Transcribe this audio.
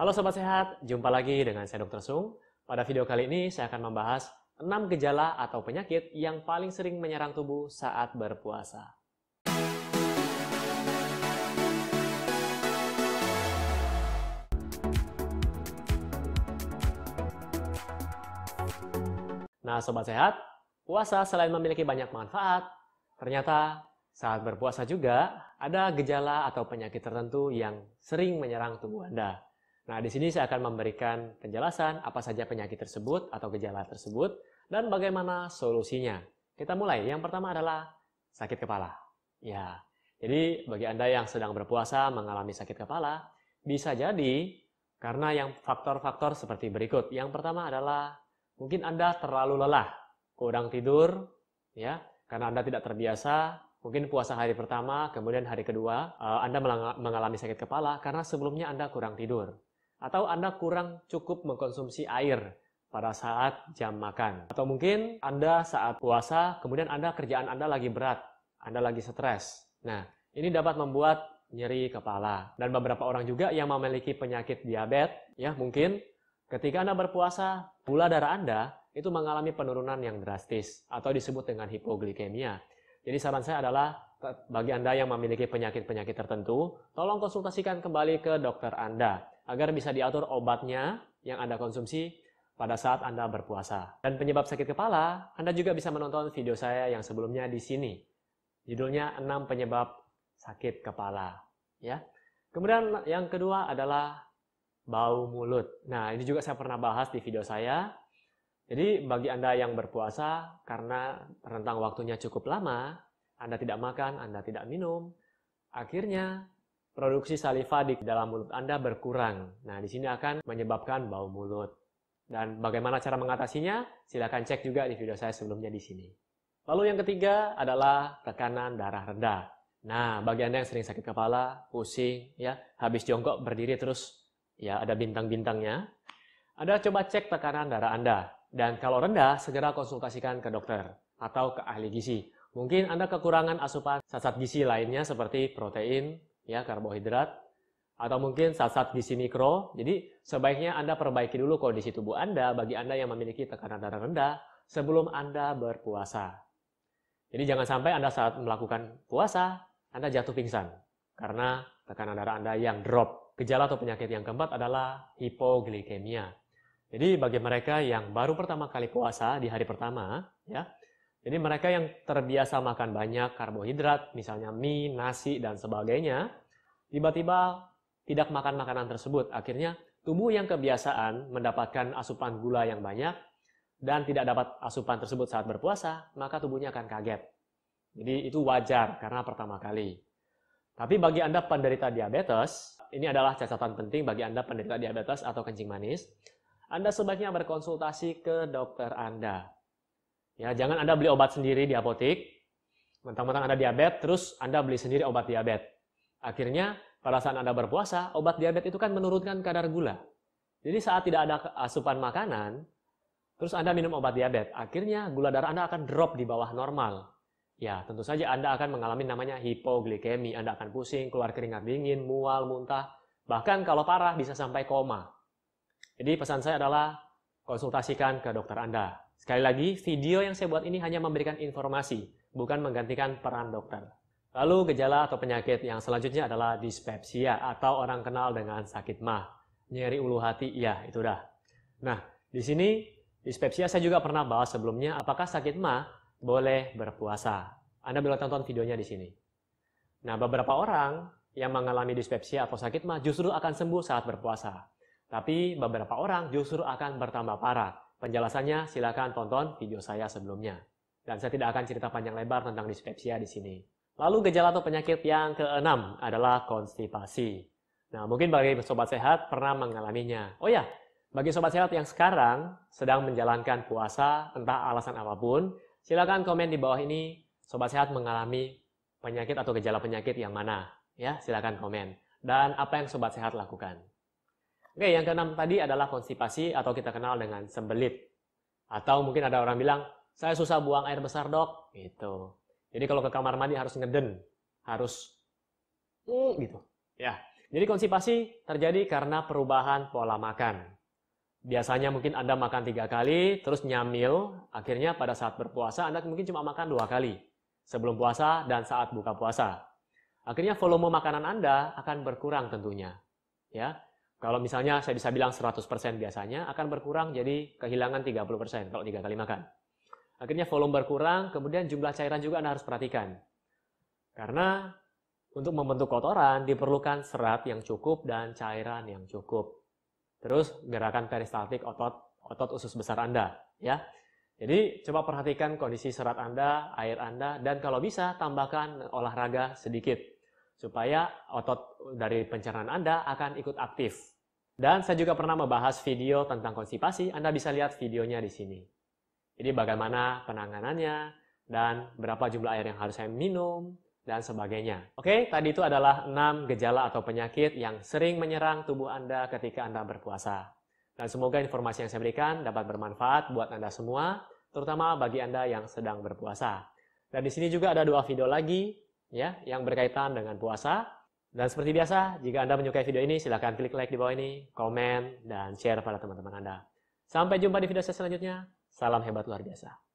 Halo Sobat Sehat, jumpa lagi dengan saya Dr. Sung. Pada video kali ini saya akan membahas 6 gejala atau penyakit yang paling sering menyerang tubuh saat berpuasa. Nah Sobat Sehat, puasa selain memiliki banyak manfaat, ternyata saat berpuasa juga ada gejala atau penyakit tertentu yang sering menyerang tubuh Anda. Nah, di sini saya akan memberikan penjelasan apa saja penyakit tersebut atau gejala tersebut dan bagaimana solusinya. Kita mulai. Yang pertama adalah sakit kepala. Ya. Jadi bagi Anda yang sedang berpuasa mengalami sakit kepala, bisa jadi karena yang faktor-faktor seperti berikut. Yang pertama adalah mungkin Anda terlalu lelah, kurang tidur, ya, karena Anda tidak terbiasa Mungkin puasa hari pertama, kemudian hari kedua, uh, Anda mengalami sakit kepala karena sebelumnya Anda kurang tidur. Atau Anda kurang cukup mengkonsumsi air pada saat jam makan. Atau mungkin Anda saat puasa, kemudian Anda kerjaan Anda lagi berat, Anda lagi stres. Nah, ini dapat membuat nyeri kepala. Dan beberapa orang juga yang memiliki penyakit diabetes, ya mungkin ketika Anda berpuasa, gula darah Anda itu mengalami penurunan yang drastis atau disebut dengan hipoglikemia. Jadi saran saya adalah bagi Anda yang memiliki penyakit-penyakit tertentu, tolong konsultasikan kembali ke dokter Anda agar bisa diatur obatnya yang Anda konsumsi pada saat Anda berpuasa. Dan penyebab sakit kepala, Anda juga bisa menonton video saya yang sebelumnya di sini. Judulnya 6 penyebab sakit kepala, ya. Kemudian yang kedua adalah bau mulut. Nah, ini juga saya pernah bahas di video saya jadi bagi Anda yang berpuasa karena rentang waktunya cukup lama, Anda tidak makan, Anda tidak minum, akhirnya produksi saliva di dalam mulut Anda berkurang. Nah, di sini akan menyebabkan bau mulut. Dan bagaimana cara mengatasinya? Silahkan cek juga di video saya sebelumnya di sini. Lalu yang ketiga adalah tekanan darah rendah. Nah, bagi Anda yang sering sakit kepala, pusing, ya, habis jongkok berdiri terus ya ada bintang-bintangnya, Anda coba cek tekanan darah Anda. Dan kalau rendah, segera konsultasikan ke dokter atau ke ahli gizi. Mungkin Anda kekurangan asupan zat-zat gizi lainnya seperti protein, ya karbohidrat, atau mungkin zat-zat gizi mikro. Jadi sebaiknya Anda perbaiki dulu kondisi tubuh Anda bagi Anda yang memiliki tekanan darah rendah sebelum Anda berpuasa. Jadi jangan sampai Anda saat melakukan puasa, Anda jatuh pingsan karena tekanan darah Anda yang drop. Gejala atau penyakit yang keempat adalah hipoglikemia. Jadi bagi mereka yang baru pertama kali puasa di hari pertama, ya, jadi mereka yang terbiasa makan banyak karbohidrat, misalnya mie, nasi, dan sebagainya, tiba-tiba tidak makan makanan tersebut. Akhirnya tubuh yang kebiasaan mendapatkan asupan gula yang banyak dan tidak dapat asupan tersebut saat berpuasa, maka tubuhnya akan kaget. Jadi itu wajar karena pertama kali. Tapi bagi Anda penderita diabetes, ini adalah catatan penting bagi Anda penderita diabetes atau kencing manis. Anda sebaiknya berkonsultasi ke dokter Anda. Ya, jangan Anda beli obat sendiri di apotek, mentang-mentang Anda diabetes, terus Anda beli sendiri obat diabetes. Akhirnya, pada saat Anda berpuasa, obat diabetes itu kan menurunkan kadar gula. Jadi saat tidak ada asupan makanan, terus Anda minum obat diabetes, akhirnya gula darah Anda akan drop di bawah normal. Ya, tentu saja Anda akan mengalami namanya hipoglikemi. Anda akan pusing, keluar keringat dingin, mual, muntah. Bahkan kalau parah bisa sampai koma. Jadi pesan saya adalah konsultasikan ke dokter Anda. Sekali lagi, video yang saya buat ini hanya memberikan informasi, bukan menggantikan peran dokter. Lalu gejala atau penyakit yang selanjutnya adalah dispepsia atau orang kenal dengan sakit mah. Nyeri ulu hati, ya itu dah. Nah, di sini dispepsia saya juga pernah bahas sebelumnya apakah sakit mah boleh berpuasa. Anda boleh tonton videonya di sini. Nah, beberapa orang yang mengalami dispepsia atau sakit mah justru akan sembuh saat berpuasa. Tapi beberapa orang justru akan bertambah parah. Penjelasannya silakan tonton video saya sebelumnya. Dan saya tidak akan cerita panjang lebar tentang dispepsia di sini. Lalu gejala atau penyakit yang keenam adalah konstipasi. Nah, mungkin bagi sobat sehat pernah mengalaminya. Oh ya, bagi sobat sehat yang sekarang sedang menjalankan puasa, entah alasan apa pun, silakan komen di bawah ini sobat sehat mengalami penyakit atau gejala penyakit yang mana. Ya, silakan komen. Dan apa yang sobat sehat lakukan. Oke, yang keenam tadi adalah konstipasi atau kita kenal dengan sembelit. Atau mungkin ada orang bilang, saya susah buang air besar dok. Gitu. Jadi kalau ke kamar mandi harus ngeden. Harus mm, gitu. Ya. Jadi konstipasi terjadi karena perubahan pola makan. Biasanya mungkin Anda makan tiga kali, terus nyamil, akhirnya pada saat berpuasa Anda mungkin cuma makan dua kali, sebelum puasa dan saat buka puasa. Akhirnya volume makanan Anda akan berkurang tentunya. Ya, kalau misalnya saya bisa bilang 100% biasanya akan berkurang jadi kehilangan 30% kalau tiga kali makan. Akhirnya volume berkurang, kemudian jumlah cairan juga Anda harus perhatikan. Karena untuk membentuk kotoran diperlukan serat yang cukup dan cairan yang cukup. Terus gerakan peristaltik otot otot usus besar Anda, ya. Jadi coba perhatikan kondisi serat Anda, air Anda, dan kalau bisa tambahkan olahraga sedikit supaya otot dari pencernaan Anda akan ikut aktif. Dan saya juga pernah membahas video tentang konstipasi, Anda bisa lihat videonya di sini. Jadi bagaimana penanganannya, dan berapa jumlah air yang harus saya minum, dan sebagainya. Oke, tadi itu adalah 6 gejala atau penyakit yang sering menyerang tubuh Anda ketika Anda berpuasa. Dan semoga informasi yang saya berikan dapat bermanfaat buat Anda semua, terutama bagi Anda yang sedang berpuasa. Dan di sini juga ada dua video lagi ya yang berkaitan dengan puasa. Dan seperti biasa, jika Anda menyukai video ini, silahkan klik like di bawah ini, komen, dan share pada teman-teman Anda. Sampai jumpa di video saya selanjutnya. Salam hebat luar biasa.